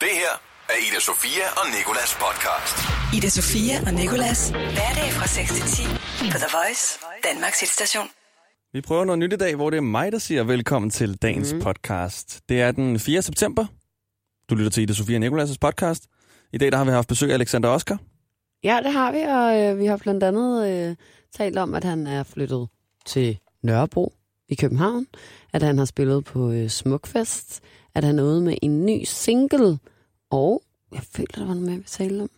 Det her er Ida Sofia og Nikolas podcast. Ida Sofia og Nikolas. Hverdag fra 6 til 10 på The Voice, Danmarks hitstation. Vi prøver noget nyt i dag, hvor det er mig, der siger velkommen til dagens mm. podcast. Det er den 4. september. Du lytter til Ida Sofia og Nikolas' podcast. I dag der har vi haft besøg af Alexander Oscar. Ja, det har vi, og øh, vi har blandt andet øh, talt om, at han er flyttet til Nørrebro i København, at han har spillet på øh, Smukfest, at han ude med en ny single, og jeg følte, der var noget mere, vi talte om.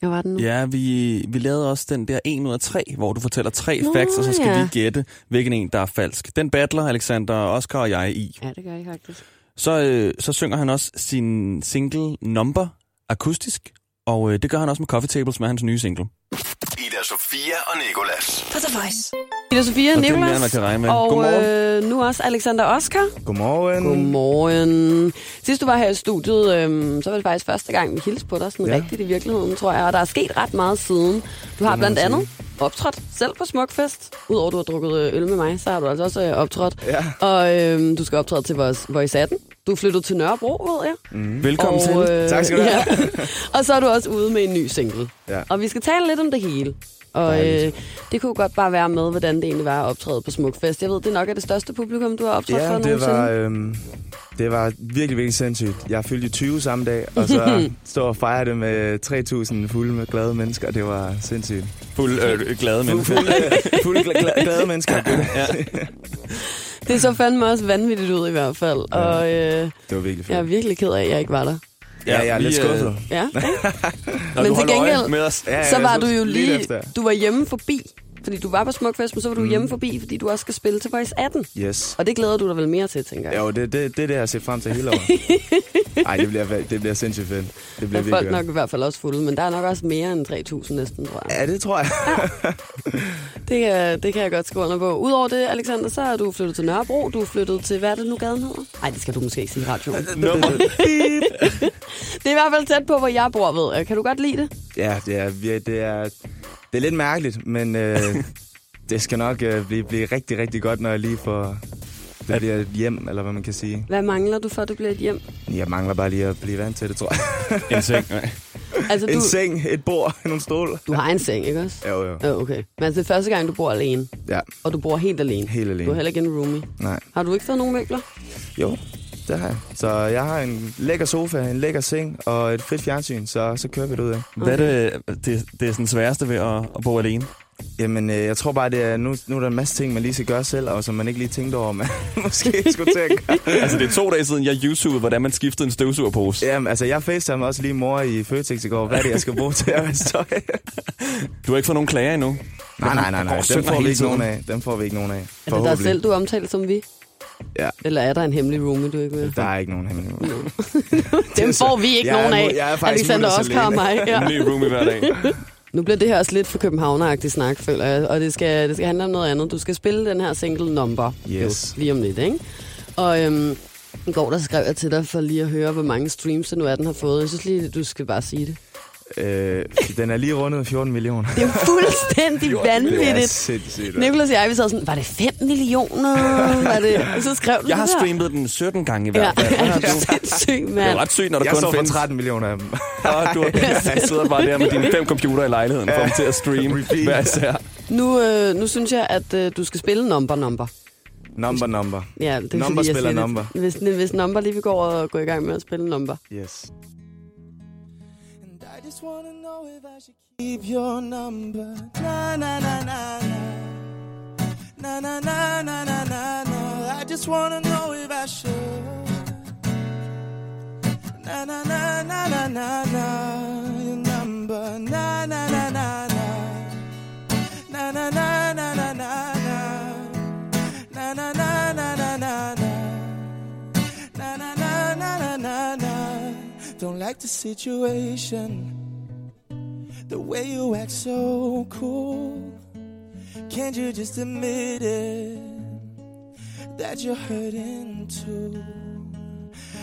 Hvad var den nu? Ja, vi, vi lavede også den der 1 ud af 3, hvor du fortæller tre Nå, facts, og så skal ja. vi gætte, hvilken en, der er falsk. Den battler Alexander Oscar og jeg i. Ja, det gør jeg faktisk. Så, øh, så synger han også sin single Number akustisk, og øh, det gør han også med Coffee Tables med hans nye single. Ida Sofia og Nikolas. På The Voice. Ida Sofia, Og er Nicolas, man kan regne med. og Godmorgen. øh, nu også Alexander Oscar. Godmorgen. Godmorgen. Sidst du var her i studiet, øhm, så var det faktisk første gang, vi hilste på dig sådan ja. Rigtigt i virkeligheden, tror jeg. Og der er sket ret meget siden. Du har blandt andet. Optrådt selv på Smukfest. Udover du har drukket øh, øl med mig, så har du altså også øh, optrådt. Ja. Og øhm, du skal optræde til vores Voice 18. Du er flyttet til Nørrebro, ved jeg. Velkommen til. øh, Tak skal du have. Ja. og så er du også ude med en ny single. Ja. Og vi skal tale lidt om det hele. Og øh, det kunne godt bare være med, hvordan det egentlig var at optræde på Smukfest. Jeg ved, det nok er det største publikum, du har optrådt for Ja, det nogensinde. var, øhm, det var virkelig, virkelig sindssygt. Jeg fyldte 20 samme dag, og så stå og fejre det med 3.000 fulde med glade mennesker. Det var sindssygt. Fuld øh, glade Fuld, mennesker. fulde, fulde gla- gla- glade mennesker. Ja. Det så fandme også vanvittigt ud i hvert fald. Ja. Og øh, Det var virkelig jeg er fedt. virkelig ked af, at jeg ikke var der. Ja, jeg er lidt øh, skuffet. Ja, Nå, Men til gengæld- med os. Ja, så ja, var du jo lige... Du var hjemme forbi, fordi du var på Smukfest, men så var du Mm. hjemme forbi, fordi du også skal spille til Voice 18. Yes. Og det glæder du dig vel mere til, tænker jeg. Jo, det, det, det er det, jeg har set frem til hele året. Ej, det bliver, det bliver sindssygt fedt. Det Der bliver er folk nok i hvert fald også fulde, men der er nok også mere end 3.000 næsten, tror jeg. Ja, det tror jeg. Det, kan, det kan jeg godt skrive under på. Udover det, Alexander, så er du flyttet til Nørrebro. Du er flyttet til, hvad er det nu gaden hedder? Nej, det skal du måske ikke sige i radioen. Det er i hvert fald tæt på, hvor jeg bor, ved. Kan du godt lide det? Ja, det er, det er, det er lidt mærkeligt, men øh, det skal nok øh, blive, blive rigtig, rigtig godt, når jeg lige får... Det bliver et hjem, eller hvad man kan sige. Hvad mangler du for, at det bliver et hjem? Jeg mangler bare lige at blive vant til det, tror jeg. En seng. Nej. Altså, En du, seng, et bord, nogle stole. du har en seng, ikke også? Jo, jo. Ja, okay. Men altså, det er første gang, du bor alene, Ja, og du bor helt alene. helt Du alene. er heller ikke en roomie. Nej. Har du ikke fået nogen møbler? Jo, det har jeg. Så jeg har en lækker sofa, en lækker seng og et fedt fjernsyn, så, så kører vi det ud af. Hvad er det, det, det er sådan sværeste ved at, at bo alene? Jamen, øh, jeg tror bare, det er, nu, nu er der en masse ting, man lige skal gøre selv, og som man ikke lige tænkte over, man måske skulle til at gøre. Altså, det er to dage siden, jeg YouTubede, hvordan man skiftede en støvsugerpose. Jamen, altså, jeg facetimede også lige mor i Føtex i går. Hvad er det, jeg skal bruge til at vaske tøj? Du har ikke fået nogen klager endnu. nej, nej, nej, nej. Dem får vi ikke nogen af. Dem får vi ikke nogen af. Er det dig selv, du omtaler som vi? Ja. Eller er der en hemmelig roomie, du ikke vil? Der er ikke nogen hemmelighed. Dem får vi ikke Jeg er nogen af. jeg er faktisk Alexander Oscar og mig. Ja. En ny roomie hver dag. Nu bliver det her også lidt for københavneragtig snak, føler jeg. Og det skal, det skal handle om noget andet. Du skal spille den her single number. Yes. Jo, lige om lidt, ikke? Og øhm, i går der skrev jeg til dig for lige at høre, hvor mange streams det nu er, den har fået. Jeg synes lige, du skal bare sige det. Øh, den er lige rundet 14 millioner. Det er fuldstændig Det er vanvittigt. sindssygt. hva'? Nicholas og jeg, vi sad sådan, var det 5 millioner? Var det? Og så skrev du Jeg har streamet den 17 gange i Ja, hvert fald. Er du? sindssygt, Det er mand. ret sygt, når der Jeg kun står for findes... 13 millioner af dem. Og du jeg sidder bare der med dine fem computer i lejligheden, for til at streame hver især. Nu, øh, nu synes jeg, at øh, du skal spille number number. Number, number. Ja, det er Number fordi, jeg spiller number. Det. Hvis, hvis number lige vil gå og gå i gang med at spille number. Yes. I just wanna know if I should keep your number. Na na na na na. Na na na na na na na. I just wanna know if I should. Na na na na na na na. Your number. Na Don't like the situation. The way you act so cool. Can't you just admit it? That you're hurting too.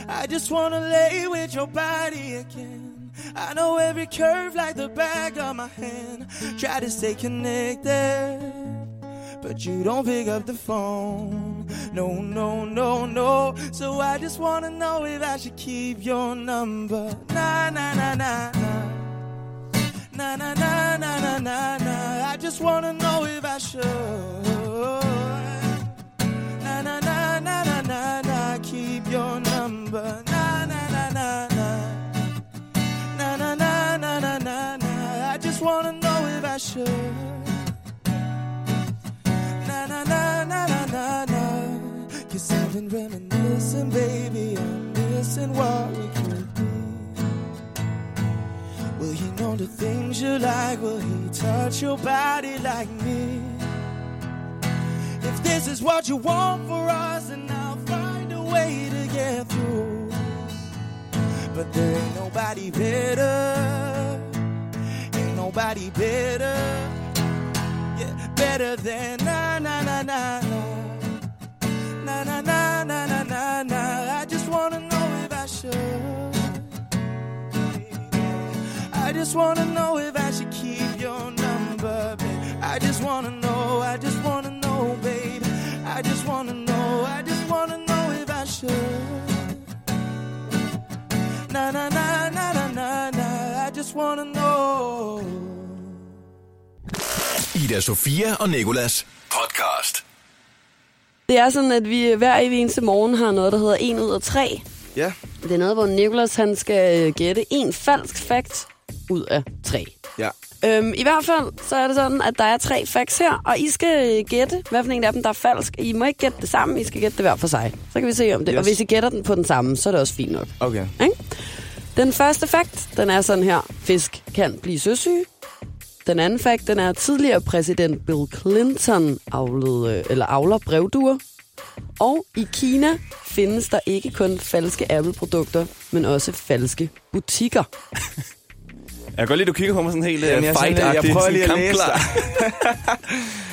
I just wanna lay with your body again. I know every curve like the back of my hand. Try to stay connected, but you don't pick up the phone. No, no, no, no. So I just wanna know if I should keep your number. Nah, nah, nah, nah, nah. Na na na na na na na. I just wanna know if I should. Na na na na na na na. Keep your number. Na na na na na. Na na na na na na na. I just wanna know if I should. Been reminiscing, baby. I'm missing what we could be. Will he know the things you like? Will he touch your body like me? If this is what you want for us, then I'll find a way to get through. But there ain't nobody better. Ain't nobody better. Yeah, better than na na na. Na na na na na should. I just wanna know if I should keep your number, babe. I just wanna know, I just wanna know, babe. I just wanna know, I just wanna know if I should. Na na na na na na na. I just wanna know. Ida Sofia og Nikolas podcast. Det er sådan, at vi hver evig eneste morgen har noget, der hedder 1 ud af 3. Ja, Det er noget, hvor Nicholas han skal øh, gætte en falsk fact ud af 3. ja. Øhm, I hvert fald så er det sådan, at der er tre facts her, og I skal øh, gætte, hvad for en af dem, der er falsk. I må ikke gætte det sammen, I skal gætte det hver for sig. Så kan vi se om det. Yes. Og hvis I gætter den på den samme, så er det også fint nok. Okay. Ikke? Den første fakt, den er sådan her. Fisk kan blive søsyge. Den anden fakt, den er, at tidligere præsident Bill Clinton avlede, øh, eller avler brevduer. Og i Kina findes der ikke kun falske Apple-produkter, men også falske butikker. Jeg kan godt lide, at du kigger på mig sådan helt Jamen, uh, jeg, er fight lidt- jeg prøver lige at læse dig.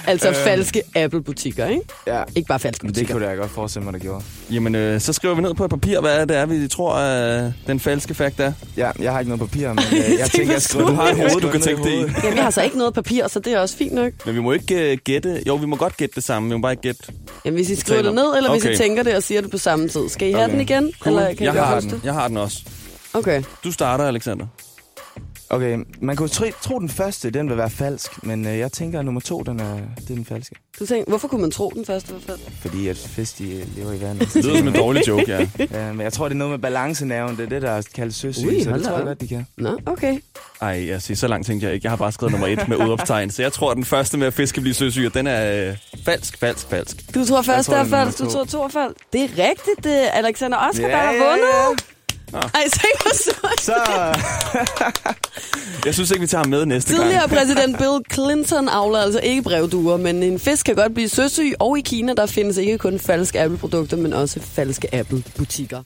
Altså øh. falske Apple-butikker, ikke? Ja. Ikke bare falske Men det butikker. kunne jeg godt forestille mig, der gjorde. Jamen, øh, så skriver vi ned på et papir, hvad det er, vi tror, øh, den falske fakt er. Ja, jeg har ikke noget papir, men øh, jeg tænker, jeg skriver Du har et jeg hoved, du kan tænke det i. Jamen, jeg har så ikke noget papir, så det er også fint nok. Men vi må ikke øh, gætte. Jo, vi må godt gætte det samme. Vi må bare ikke gætte. Jamen, hvis I skriver det ned, eller okay. hvis. I tænker det og siger det på samme tid. Skal I have Okay. den igen? Cool. Eller kan jeg I har den. Jeg har den også. Okay. Du starter, Alexander. Okay, man kunne tro, tro den første, den vil være falsk, men øh, jeg tænker, at nummer to, den er, det er den falske. Du tænker, hvorfor kunne man tro den første? Hvorfor? Fordi at fisk, de øh, lever i vandet. Det lyder som en dårlig joke, ja. ja, men jeg tror, det er noget med balancenerven. Det er det, der er kaldt søsyge, Ui, så det tror jeg godt, de kan. Nå, okay. Ej, jeg siger, så langt tænkte jeg ikke. Jeg har bare skrevet nummer et med udopstegn. Så jeg tror, at den første med at fiske blive søsyg, den er øh, falsk, falsk, falsk. Du tror først, tror, det er falsk. Du tror to. er falsk. Det er rigtigt, det er Alexander Oscar, der har Ja, ja, vundet. Ej, så så. Så, Jeg synes ikke, vi tager ham med næste gang. Tidligere præsident Bill Clinton avler altså ikke brevduer, men en fisk kan godt blive søsyg, og i Kina der findes ikke kun falske Apple-produkter, men også falske Apple-butikker.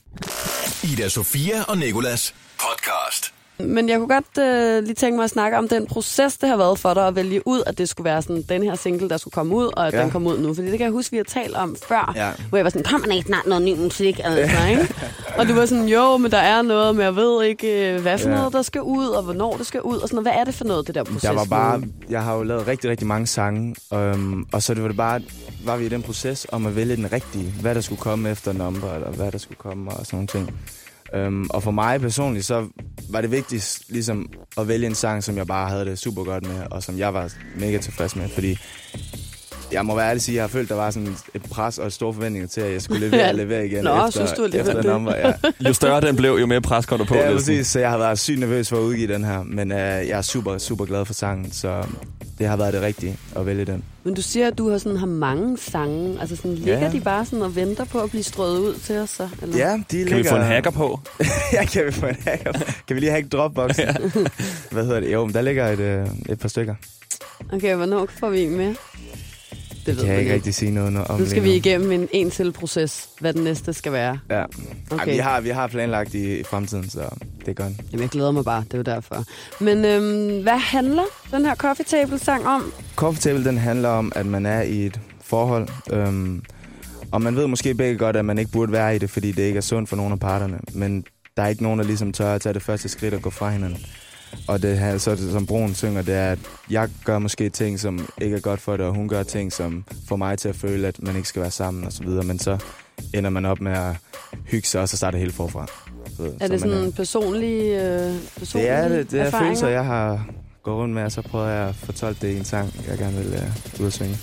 Ida Sofia og Nikolas podcast. Men jeg kunne godt øh, lige tænke mig at snakke om den proces, det har været for dig at vælge ud, at det skulle være sådan den her single, der skulle komme ud, og at ja. Den kom ud nu. Fordi det kan jeg huske, vi har talt om før, ja. Hvor jeg var sådan, kommer der ikke snart noget ny musik? Altså, ikke? og du var sådan, jo, men der er noget, men jeg ved ikke, øh, hvad for Ja. noget, der skal ud, og hvornår det skal ud, og sådan noget. Hvad er det for noget, det der proces? der var bare, jeg har jo lavet rigtig, rigtig mange sange, øhm, og så det var det bare, var vi i den proces om at vælge den rigtige, hvad der skulle komme efter number, eller hvad der skulle komme, og sådan nogle ting. Øhm, og for mig personligt, så var det vigtigst ligesom at vælge en sang, som jeg bare havde det super godt med, og som jeg var mega tilfreds med, fordi jeg må være ærlig at sige, at jeg har følt, der var sådan et pres og store forventninger til, at jeg skulle levere og levere igen Nå, efter, synes du alligevel efter det? number. Ja. Jo større den blev, jo mere pres kom der på. Ja, præcis. Så jeg har været sygt nervøs for at udgive den her. Men øh, jeg er super, super glad for sangen, så det har været det rigtige at vælge den. Men du siger, at du har, sådan, har mange sange. Altså sådan, ligger Ja. de bare sådan og venter på at blive strøget ud til os? Så, eller? Ja, de Kan ligger... vi få en hacker på? ja, kan vi få en hacker? Kan vi lige hacke Dropbox? Hvad hedder det? Jo, men der ligger et, øh, et par stykker. Okay, hvornår får vi en mere? Det Kan jeg ikke rigtig sige noget no- om Nu skal lige vi igennem en en til proces, hvad den næste skal være. Ja. Okay. Okay. Ej, vi, har, vi har planlagt i, i fremtiden, så det er godt. Jamen, jeg glæder mig bare, det er jo derfor. Men øhm, hvad handler den her Coffee Table sang om? Coffee Table, den handler om, at man er i et forhold, øhm, og man ved måske begge godt, at man ikke burde være i det, fordi det ikke er sundt for nogen af parterne. Men der er ikke nogen, der ligesom tør at tage det første skridt og gå fra hinanden. Og det her, så det, som Broen synger, det er, at jeg gør måske ting, som ikke er godt for det, og hun gør ting, som får mig til at føle, at man ikke skal være sammen og så videre. Men så ender man op med at hygge sig, og så starter helt forfra. Så, Er det så sådan personlige, øh, personlige Det er, det, det er erfaringer? følelser, jeg har gået rundt med, og så prøver jeg at fortolke det i en sang, jeg gerne vil uh, ud at synge.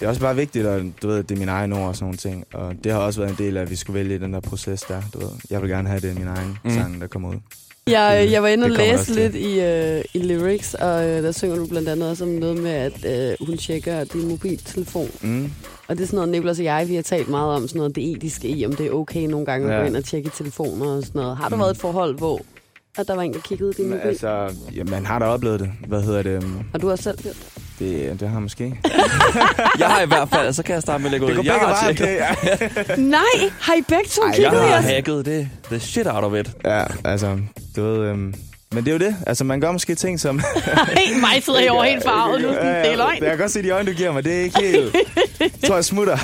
Det er også bare vigtigt, at du ved, det er mine egne ord og sådan nogle ting. Og det har også været en del af, at vi skulle vælge den der proces der. Du ved. Jeg vil gerne have det i min egen Mm. sang, der kommer ud. Jeg, jeg var inde og læse lidt i, øh, i lyrics, og øh, der synger du blandt andet også om noget med, at øh, hun tjekker din mobiltelefon. Mm. Og det er sådan noget, Nicolas og jeg, vi har talt meget om, sådan noget det etiske i, om det er okay nogle gange at Ja. gå ind og tjekke telefoner og sådan noget. Har du Mm. været et forhold, hvor at der var en, der kiggede i din mobil? Altså... ja, man har da oplevet det. Hvad hedder det? Har du også selv gjort Det, det har jeg måske. Jeg har i hvert fald, så kan jeg starte med at lægge ud. Det går jeg begge har tjekket- okay? Nej, har I begge to Ej, Jeg kigget i har hacket det, the shit out of it. Ja, altså, du ved... Um, men det er jo det. Altså, man gør måske ting, som... Nej, mig sidder jeg over helt farvet nu. Det er løgn. Jeg kan godt se de øjne, du giver mig. Det er ikke helt... Jeg tror, jeg smutter.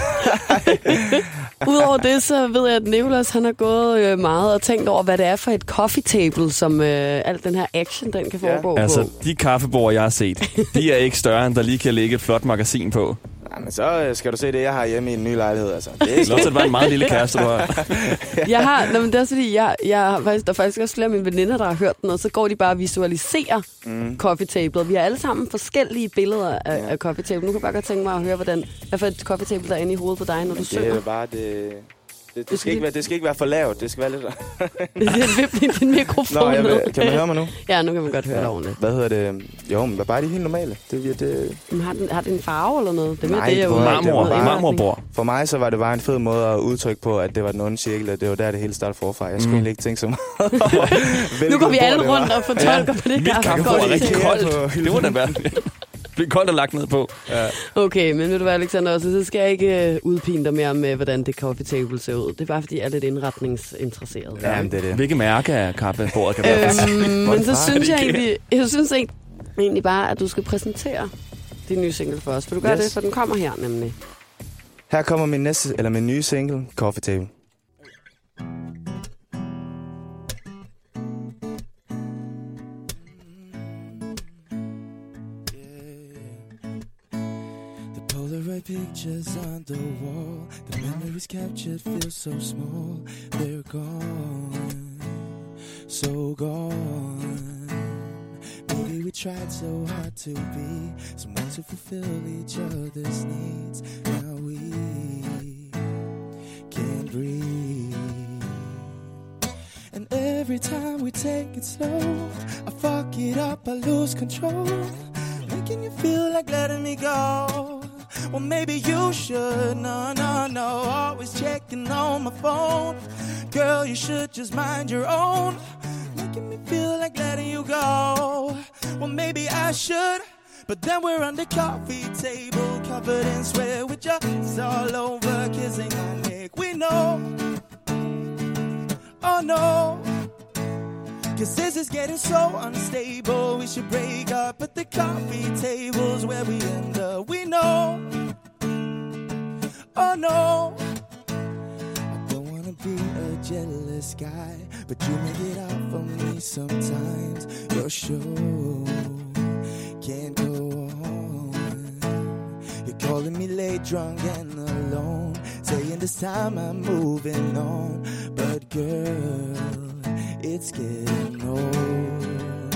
Udover det, så ved jeg, at Nicolas han har gået øh, meget og tænkt over, hvad det er for et coffee table, som øh, al den her action, den kan Ja. foregå Altså, på. de kaffebord, jeg har set, de er ikke større, end der lige kan ligge et flot magasin på. Ja, men så øh, skal du se det, jeg har hjemme i en ny lejlighed. Altså. Det er til at være en meget lille kæreste, du har. Jeg har, nå, men det er også fordi, jeg, jeg har faktisk, der er faktisk også flere af mine veninder, der har hørt den, og så går de bare og visualiserer mm. coffee table. Vi har alle sammen forskellige billeder af, Ja. af coffee table. Nu kan jeg bare godt tænke mig at høre, hvordan, hvad for et coffee table der er inde i hovedet på dig, når du Men det synger. er bare det... Det, skal det, skal ikke være, det skal ikke være for lavt. Det skal være lidt... Det er din, din mikrofon Nå, jeg, kan man høre mig nu? Ja, nu kan man godt høre det ordentligt. Hvad hedder det? Jo, men bare de helt normale. Det, det, Men har, den, har den en farve eller noget? Det, er Nej, det, jeg det vil- var- Marmor, det var bare- marmorbord. for mig så var det bare en fed måde at udtrykke på, at det var den onde cirkel, og det var der, det hele startede forfra. Jeg skulle Mm. ikke tænke så meget Nu går vi alle var. rundt og fortolker på det Mit her. kaffebord er rigtig koldt. det må da være. Det bliver koldt at lagt ned på. Okay, men ved du hvad, Alexander, også, så skal jeg ikke øh, udpine dig mere med, hvordan det coffee table ser ud. Det er bare, fordi jeg er lidt indretningsinteresseret. Ja, men det er det. Hvilke mærke af kaffebordet kan være? Øhm, men så synes jeg egentlig, jeg synes egentlig, egentlig bare, at du skal præsentere din nye single for os. Vil du gøre Yes. det, for den kommer her nemlig. Her kommer min, næste, eller min nye single, Coffee Table. Memories captured feel so small. They're gone, so gone. Maybe we tried so hard to be someone to fulfill each other's needs. Now we can't breathe. And every time we take it slow, I fuck it up, I lose control. Making you feel like letting me go. Well, maybe you should. No, no, no. Always checking on my phone. Girl, you should just mind your own. Making me feel like letting you go. Well, maybe I should. But then we're on the coffee table, covered in sweat with just all over, kissing my neck. We know. Oh no. Cause this is getting so unstable. We should break up at the coffee tables where we end up. We know. Oh no. I don't wanna be a jealous guy, but you make it out for me sometimes. Your show can't go on. You're calling me late, drunk, and alone. Saying this time I'm moving on. But girl, it's getting old.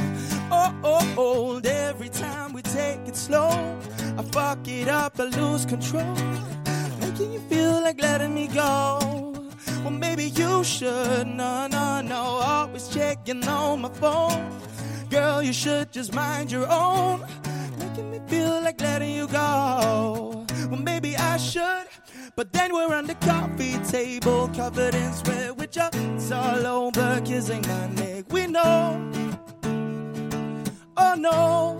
Oh, oh, old. Every time we take it slow, I fuck it up, I lose control. Making you feel like letting me go. Well, maybe you should. No, no, no. Always checking on my phone. Girl, you should just mind your own. Making me feel like letting you go. Well, maybe I should. But then we're on the coffee table, covered in sweat with just all over, kissing my neck. We know. Oh no.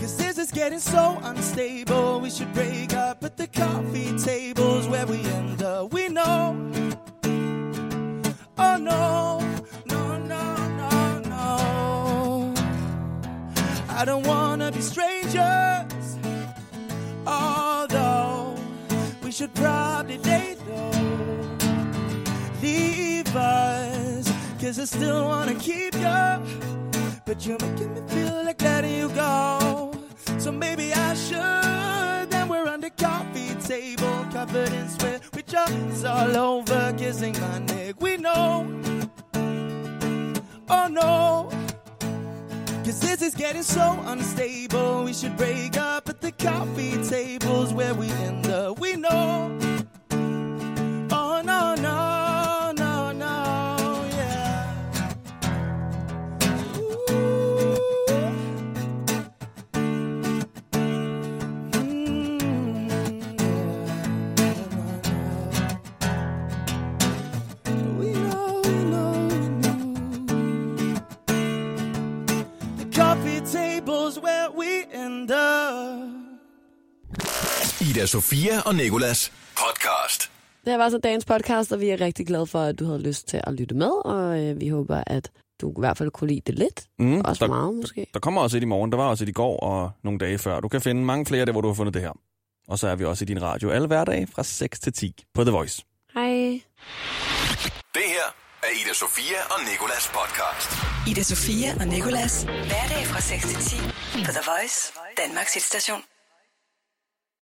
Cause this is getting so unstable. We should break up at the coffee tables where we end up. We know. Oh no. No, no, no, no. I don't wanna be strangers. We should probably date though. Leave us. Cause I still wanna keep you. but you're making me feel like letting you go. So maybe I should. Then we're under coffee table, covered in sweat, with just all over, kissing my neck. We know. Oh no. Cause this is getting so unstable. We should break up at the coffee tables Ida Sofia og Nikolas podcast. Det her var så dagens podcast, og vi er rigtig glade for, at du havde lyst til at lytte med, og øh, vi håber, at du i hvert fald kunne lide det lidt. Mm, Også der, meget, måske. Der kommer også et i morgen. Der var også et i går og nogle dage før. Du kan finde mange flere der, hvor du har fundet det her. Og så er vi også i din radio alle hverdage fra 6 til 10 på The Voice. Hej. Det her er Ida Sofia og Nikolas podcast. Ida Sofia og Nikolas. Hverdag fra 6 til 10 på The Voice, Danmarks hitstation.